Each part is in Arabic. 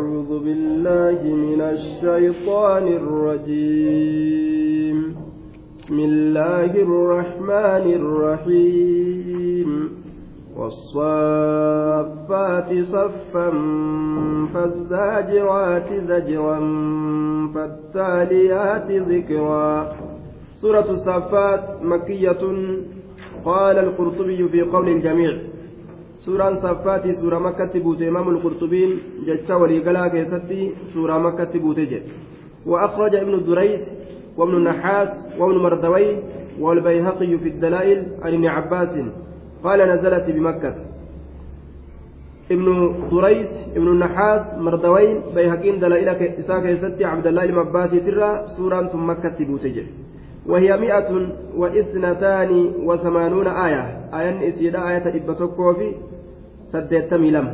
أعوذ بالله من الشيطان الرجيم. بسم الله الرحمن الرحيم. والصافات صفا فالزاجرات زجرا فالتاليات ذكرا. سورة الصافات مكية. قال القرطبي في قول الجميع suuraan saffaati suuraa makkatti buute imaamul qurxubiin jecha waliigalaa keessatti suuraa makkatti buute jedhe وأخرج ابن دريس وابن النحاس وابن مردوي والبيهقي في الدلائل عن ابن عباس قال نزلت بمكة ابن دريس ابن النحاس مردوين بيهقين دلائل إساك يستي عبد الله المباسي ترى سورة مكة بوتجر وهي مئة واثنتان وثمانون آية آية إسيدا آية إبتوكو في سدتمي لم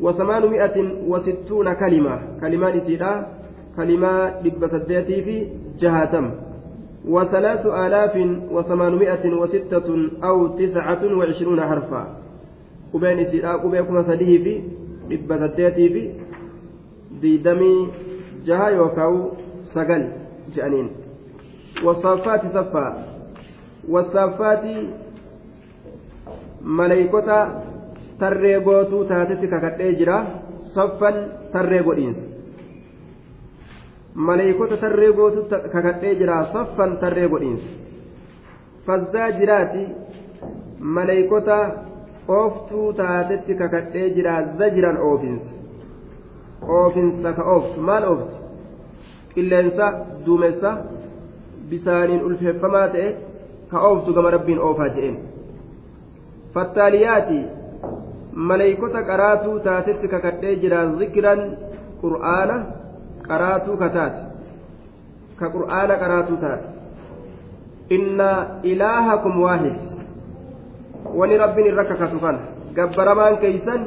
وثمانمائة وستون كلمة. كلمة إسيدا كلمة إب سدتي في جهاتم. وثلاث آلاف وثمانمائة وستة أو تسعة وعشرون حرفا. قبين إسيدا قبيكما سديه في إب سدتي في ديدمي جها يوكاو سقل جأنين. والصافات صفا. والصافات ملائكة tarree gootuu taatetti kakadhee jira saffan tarree godhiinsa maleeykota tarree gootuu kakadhee jira saffan tarree godhiinsa fazzaa jiraati maleeykota ooftuu taatetti kakadhee jira zajiran oofinsa oofinsa ka ooftu maal oofti qilleensa duumessa bisaaniin ulfeeffamaa ta'e ka ooftu gama rabbiin oofaa je'een fattaaliyaati maleeykota qaraatuu taatetti kakadhee jira zikiran qur'aana qaraatuu kataate. Ka qur'aana qaraatuu taate. Inna ilaahakum waahid. Wani rabbiin irra kakatu kana gabbaramaan keeysan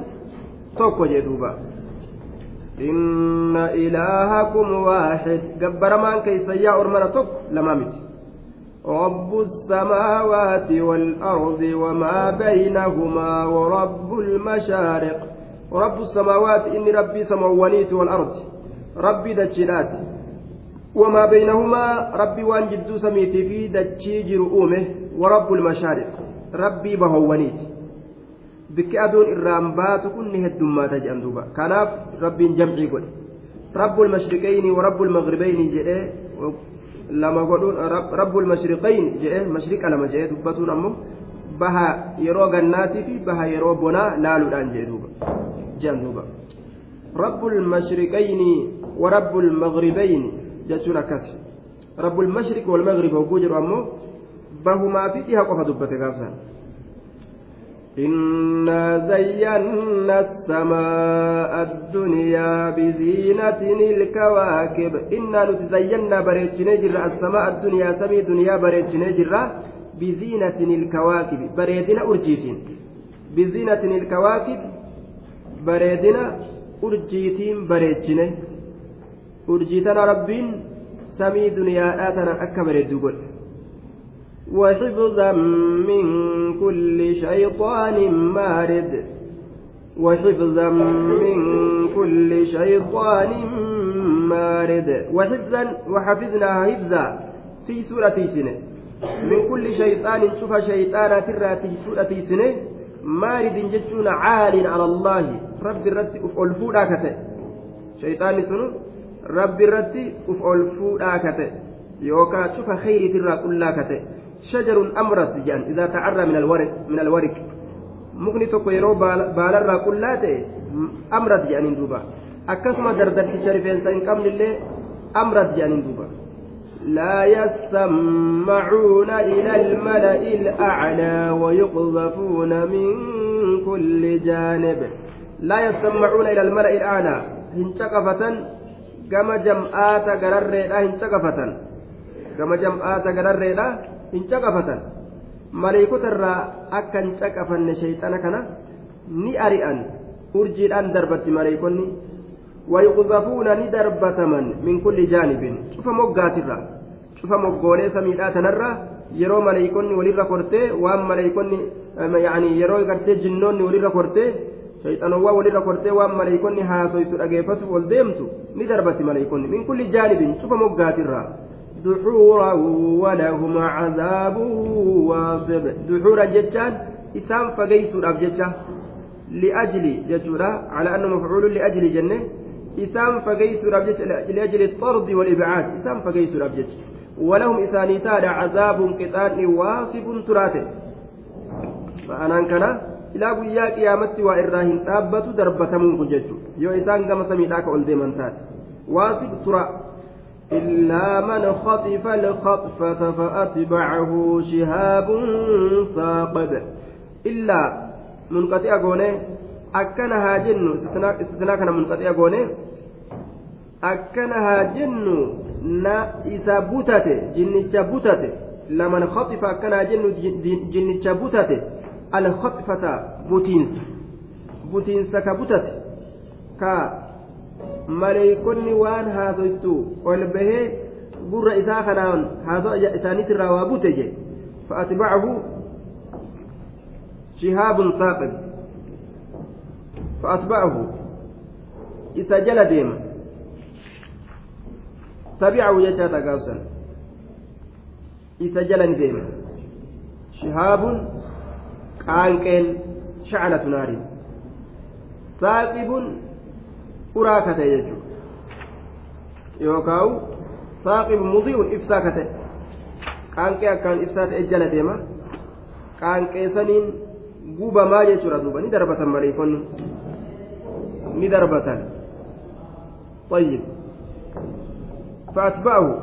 tokko jee duuba. Inna ilaahakum waahid. Gabbaramaan keeysan yaa ormana tokko lamaa miti رب السماوات والأرض وما بينهما ورب المشارق. رب السماوات إني ربي سموانيت والأرض. ربي دجلات وما بينهما ربي وان جدو سميتي في دجي جرؤومه ورب المشارق. ربي بهوانيت بك أدون الرامبات كن هدوما تجأن دوبا. كناف ربي جمعي قل. رب المشرقين ورب المغربين جئ. Lama godhuun rabbul mashriqayn jedhe mashriqa lama jedhe dubbatuun ammoo baha yeroo gannaatii fi baha yeroo bonaa laaluudhaan jedhe duuba jedhan duuba rabbul mashriqayni wa rabbul maghribayni jechuun akkas rabbul mashriq wal maghrib hogguu jedhu ammoo bahumaa fi dhiha qofa dubbate gaafsan إنا زينا السماء الدنيا بزينة الكواكب إنا نتزينا بريتشنا جرا السماء الدنيا سمي دنيا بريتشنا جرا بزينة الكواكب بريدنا أرجيتين بزينة الكواكب بريدنا أرجيتين بريتشنا أرجيتنا ربين سمي دنيا آتنا أكبر الدقل وحفظا من كل شيطان مارد. وحفظا من كل شيطان مارد. وحفظا وحفظناها حفظا في سورة سنة من كل شيطان شوف شيطانا ترى في سورة سنة مارد جتون عال على الله. رب الرد أفعل كته. شيطان سنو. رب الرد أفعل كته. يوكا شوف خير ترى كلها كته. شجر أمرت جان إذا تعرى من الورق من الورق. مغني توكو يرو بالرا كلاتي أمرت جان دوبا. أكسما دردت شريفين سين كم لله أمرت جان دوبا. لا يسمعون إلى الملأ الأعلى ويقذفون من كل جانب. لا يسمعون إلى الملأ الأعلى. هنشقفة كما جمعات قرر هنشقفة كما جمعات قرر hin caqafatan maleekota irraa akka hin caqafanne shayxana kana ni ari'an. Urjiidhaan darbatti maleekonni wayuqzafuuna ni darbataman min kulli jaanibin. Cufa moggaatirra cufa moggoolee samiidhaa tanarra yeroo maleeykonni walirra kortee waan maleeykonni yaani yeroo gartee jinnoonni walirra kortee shayxanowwan walirra kortee waan maleeykonni haasoytu dhageeffatu ol deemtu ni darbatti maleeykonni. Min kulli jaanibin cufa moggaatirraa دحورا ولهم عذاب واصب. دحورا جتان إسام فقيس الأبجتة لأجل جتورا على أنه مفعول لأجل جنة. إسام فقيس الأبجتة لأجل الطرد والإبعاد. إسام فقيس الأبجتة ولهم إساني تادا عذاب قطان واصب تراته. معنى كان ilaa guyyaa qiyaamatti waa irraa hin dhaabbatu darbatamuun kun jechuudha yoo isaan gama samiidhaa ka ol deeman taate إلا من خطف الخطفة فأتبعه شهاب ثاقب إلا منقطع قونه أكنها جن استثناء كان منقطع قونه أكنها جن نا إذا بوتت جنة بوتت لمن خطف أكنها جن جنة بوتت الخطفة بوتينس. بوتينس كبوتت كا maleeykonni waan haasoytu ol bahee gurra isaa kanaan haasoo isaaniitirraa waa bute je فأتبعه شهاب ثاقب فأتبعه إسجل ديما تبعه يجا تقاوسا إسجل ديما شهاب قانكين شعلة نار ثاقب uraa kate jechuudha yookaan saaqibu mudi'uun ibsaa kate qaanqee akkaan ibsaa ta'e jala deema qaanqee saniin gubamaa jechuudha duuba ni darbatan maleekonni ni darbatan طيب فأتبعه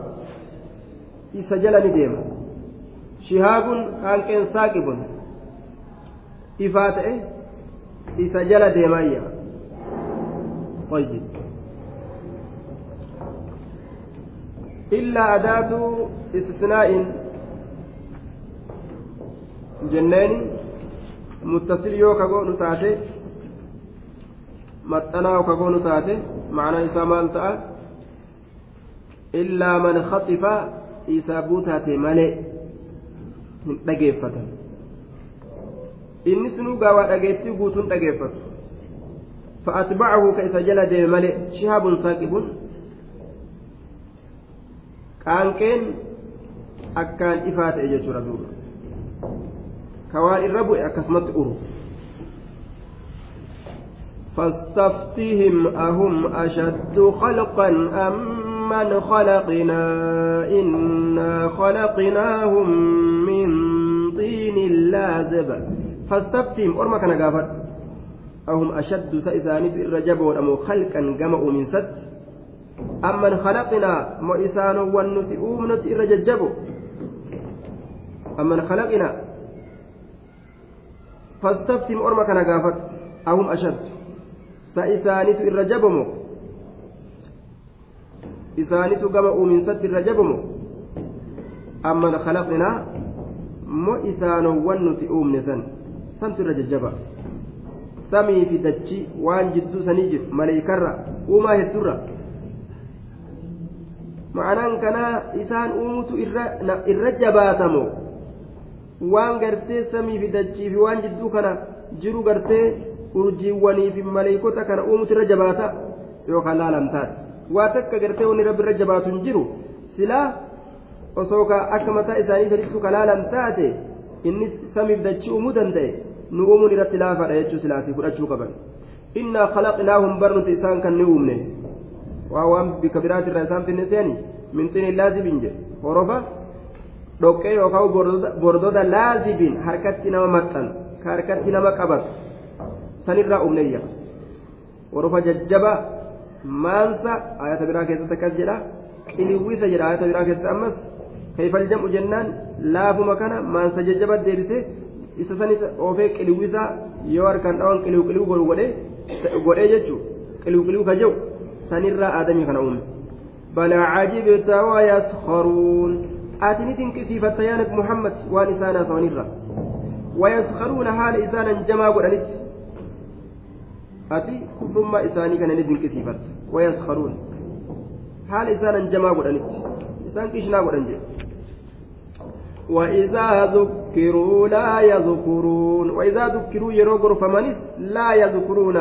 إسجل نديم شهاب كان كان ساقب إفاته إسجل ديمايا طيب إلا أداة استثناء جنان متصل يو كغو نتاتي maxxanaa ka goonu taate macnaa isaa maal ta'a illaa man khaxifa isaa buutaate malee hin dhageeffatan inni sunuu gaawaa dhageettii dhageeffatu فأتبعه كيس جل ديم ملئ شهاب ثاقب قانكين أكان إفات إجت ردوب كوان الربع أكسمت أرو فاستفتهم أهم أشد خلقا أم من خلقنا؟ إنا خلقناهم من طين لازب. فاستفتهم أرمى كان قافت. أهم أشد سإسانيت الرجب أمو خلقا جمعوا من ست أمن خلقنا مئسان والنتي أومنت الرججب أمن خلقنا. فاستفتهم أرمى كان قافت. أهم أشد سإسانيت الرجب. مو isaanitu gama uuminsatti irra jabamu amman khalaqnaa mo isaanowwan nuti uumne san santu samii fi dachi waan jidduu sanii jiru maleeykarra uumaa heddurra ma'anaan kanaa isaan uumutu irra jabaatamo waan gartee samii fi dachii fi waan jidduu kana jiru gartee urjiiwwanii fi maleeykota kana uumutu irra jabaata yookaan laalamtaati waa takka gartee wanni irra jabaatu hin jiru silaa osoo ka akka mataa isaanii sadiitu kalaalan taate inni samiif dachii uumuu danda'e ni uumne waa waan bika biraatirraa isaan finne seeni min xini laazibin jedhe horofa dhoqqee yookaan bordoda laazibin harkatti nama maxxan ka harkatti nama qabatu sanirraa uumneyya horofa jajjaba maansa ayata biraa keessatti akkas jedha qiliwwisa jedha ayata biraa keessatti ammas kayfal jam'u jennaan laafuma kana maansa jajjaba deebise isa sanis oofee qiliwwisa yoo harkaan dhawan qiliw qiliw godhu godhee jechuu qiliw qiliw ka jedhu sanirraa aadamii kana uume ni dinqisiifatta yaa nabi muhammad waan isaan haasawanirra wayaskharuuna haala isaanan jamaa godhanitti ati kullummaa isaanii kana ni dinqisiifatta wayaskharuun haala isaanan jamaa godhanitti isaan qishnaa godhan jedhe وإذا ذكر ذكروا لا يذكرون وإذا ذكروا يرو غرفمنس لا يذكرون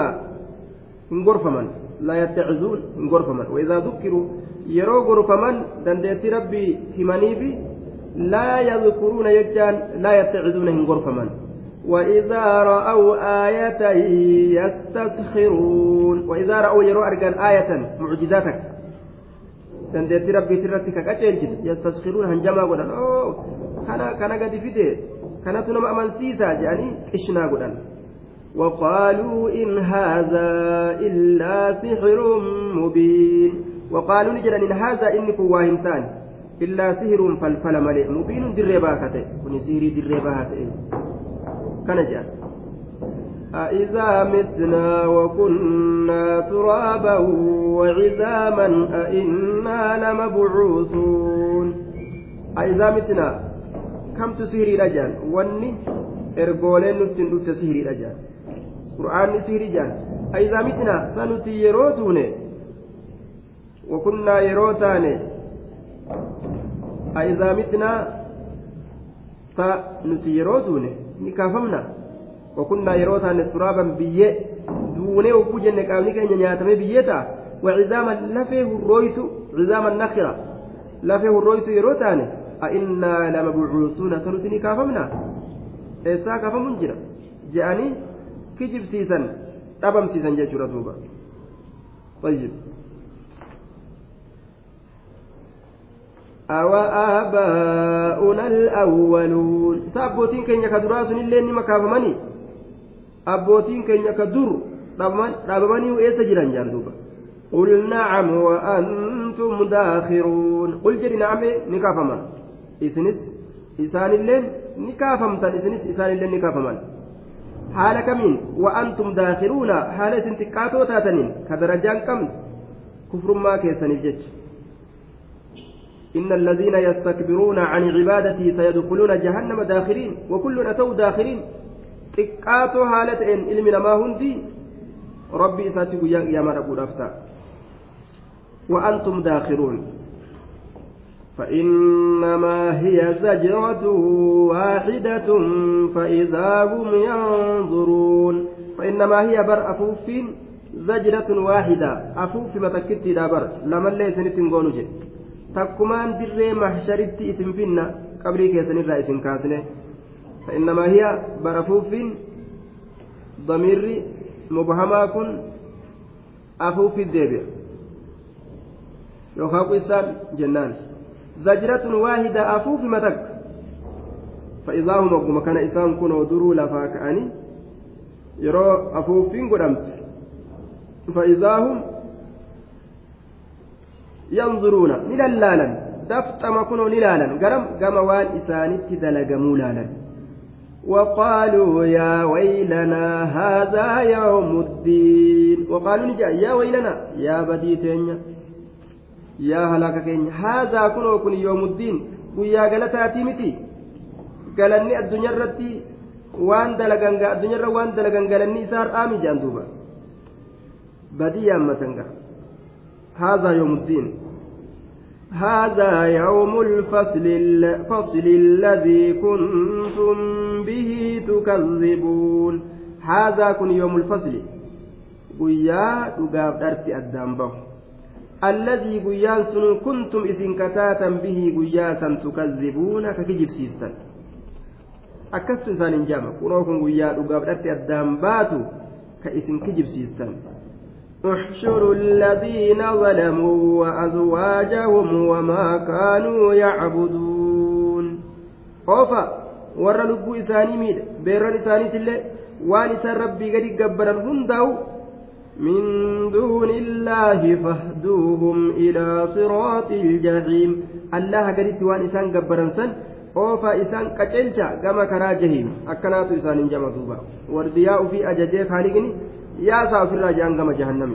إن غرفمن لا يتعزون إن غرفمن وإذا ذكروا يرو غرفمن دندتي ربي همنيفي لا يذكرون يجان لا يتعزون إن غرفمن وإذا رأوا آية يستسخرون وإذا رأوا يرو أرجان آية معجزاتك. irratti ka qaceelchite yastaskiruun hanjamaa godhan oo kana kana gadi fide. Kanatu nama amansiisaa jedhanii qishnaa godhan. وقالوا إن هذا إلا سحر مبين وقالوا نجرا إن هذا إنك واهمتان إلا سحر فالفل ملئ مبين دربا كته كن سحري دربا كته كان جاء أإذا متنا وكنا ترابا وعظاما أإنا لمبعوثون أإذا متنا كم تسهري الأجان وني ergooleen nutti hin dhufte sihiriidha jaan qur'aanni sihirii jaan aidaa mitina sa nuti yeroo tuune wakunnaa yeroo taane aidaa mitinaa sa nuti yeroo tuune ni kaafamna wakunnaa yeroo taane suraaban biyyee duunee ogguu jenne qaamni keenya nyaatamee biyyee ta'a وعظاما لفه الرويت عظاما نخرة لفه الرويت يروتان أئنا لمبعوثون سنتني كافمنا eessaa kaafamuun jira je'anii kijibsiisan dhabamsiisan jechuudha duuba طيب. أوآباؤنا الأولون؟ سأبوتين كن يكدرا سن اللين نما كافمني أبوتين كن يكدر دابمني وإيسا جيران جاندوبا قل نعم وأنتم داخرون. قل جري نعم نكافمن إسان اللين ni kaafamtan isinis isaanillee ni kaafaman haala kamiin wa'antum daakiruuna haala isin xiqqaatoo taataniin ka darajaan qabne kufrummaa keessaniif jecha إن الذين يستكبرون عن عبادتي سيدخلون جهنم داخرين وكل أتوا داخرين xiqqaatoo haala ta'een ilmi namaa hundi rabbi isaatti guyyaa qiyaamaa dhaquudhaaf ta'a داخرون فإنما هي زجرة واحدة فإذا هم ينظرون. فإنما هي بر أفوف زجرة واحدة. أفوف متكتي دابر لما اللي سنتين قونجي تكمان دري محشرت اسم فينا. قبري كيسن الرئيس كاسنة. فإنما هي بر أفوف ضمير مبهما كن أفوف الدبر يوخاق إسان جنان. زجرة واحدة أفوف متك. فإذا هم وقم كان إسان كن ودروا لفاك أني يرى أفوفين قدمت. فإذا هم ينظرون نلالا دفتم كنوا نلالا قرم قام وان إسانت دلقموا لالا. وقالوا يا ويلنا هذا يوم الدين. وقالوا نجا يا ويلنا يا بديتين. yaa halaaka keenya haazaa kunoo kun yoomuddiin guyyaa galataatii miti galanni addunyaarratti waan dalagan addunyaarra waan dalagan galanni isaa har'aami jedhan duuba badii yaammatan ga haazaa yoomuddiin هذا يوم الفصل الفصل الذي كنتم به تكذبون هذا كن يوم الفصل ويا دغاب درتي الدنبه الذي قيان سن كنتم إذن كتاتا به قياسا تكذبون ككجب سيستا أكست إسان جامع كنوكم قيان أقابلت الدام باتو كإسن كجب سيستا احشروا الذين ظلموا وأزواجهم وما كانوا يعبدون خوفا warra lubbuu isaanii miidhe beerran isaaniitillee waan isaan rabbii gadi gabbaran hundaa'u من دون الله فاهدوهم إلى صراط الجحيم. الله قدت وان إسان قبرا سن أوفا إسان قتلتا كما كرا جهيم. أكنات إسان جمع دوبا واردياء في أجدي خالقني يا سافر راجعان كما جهنم.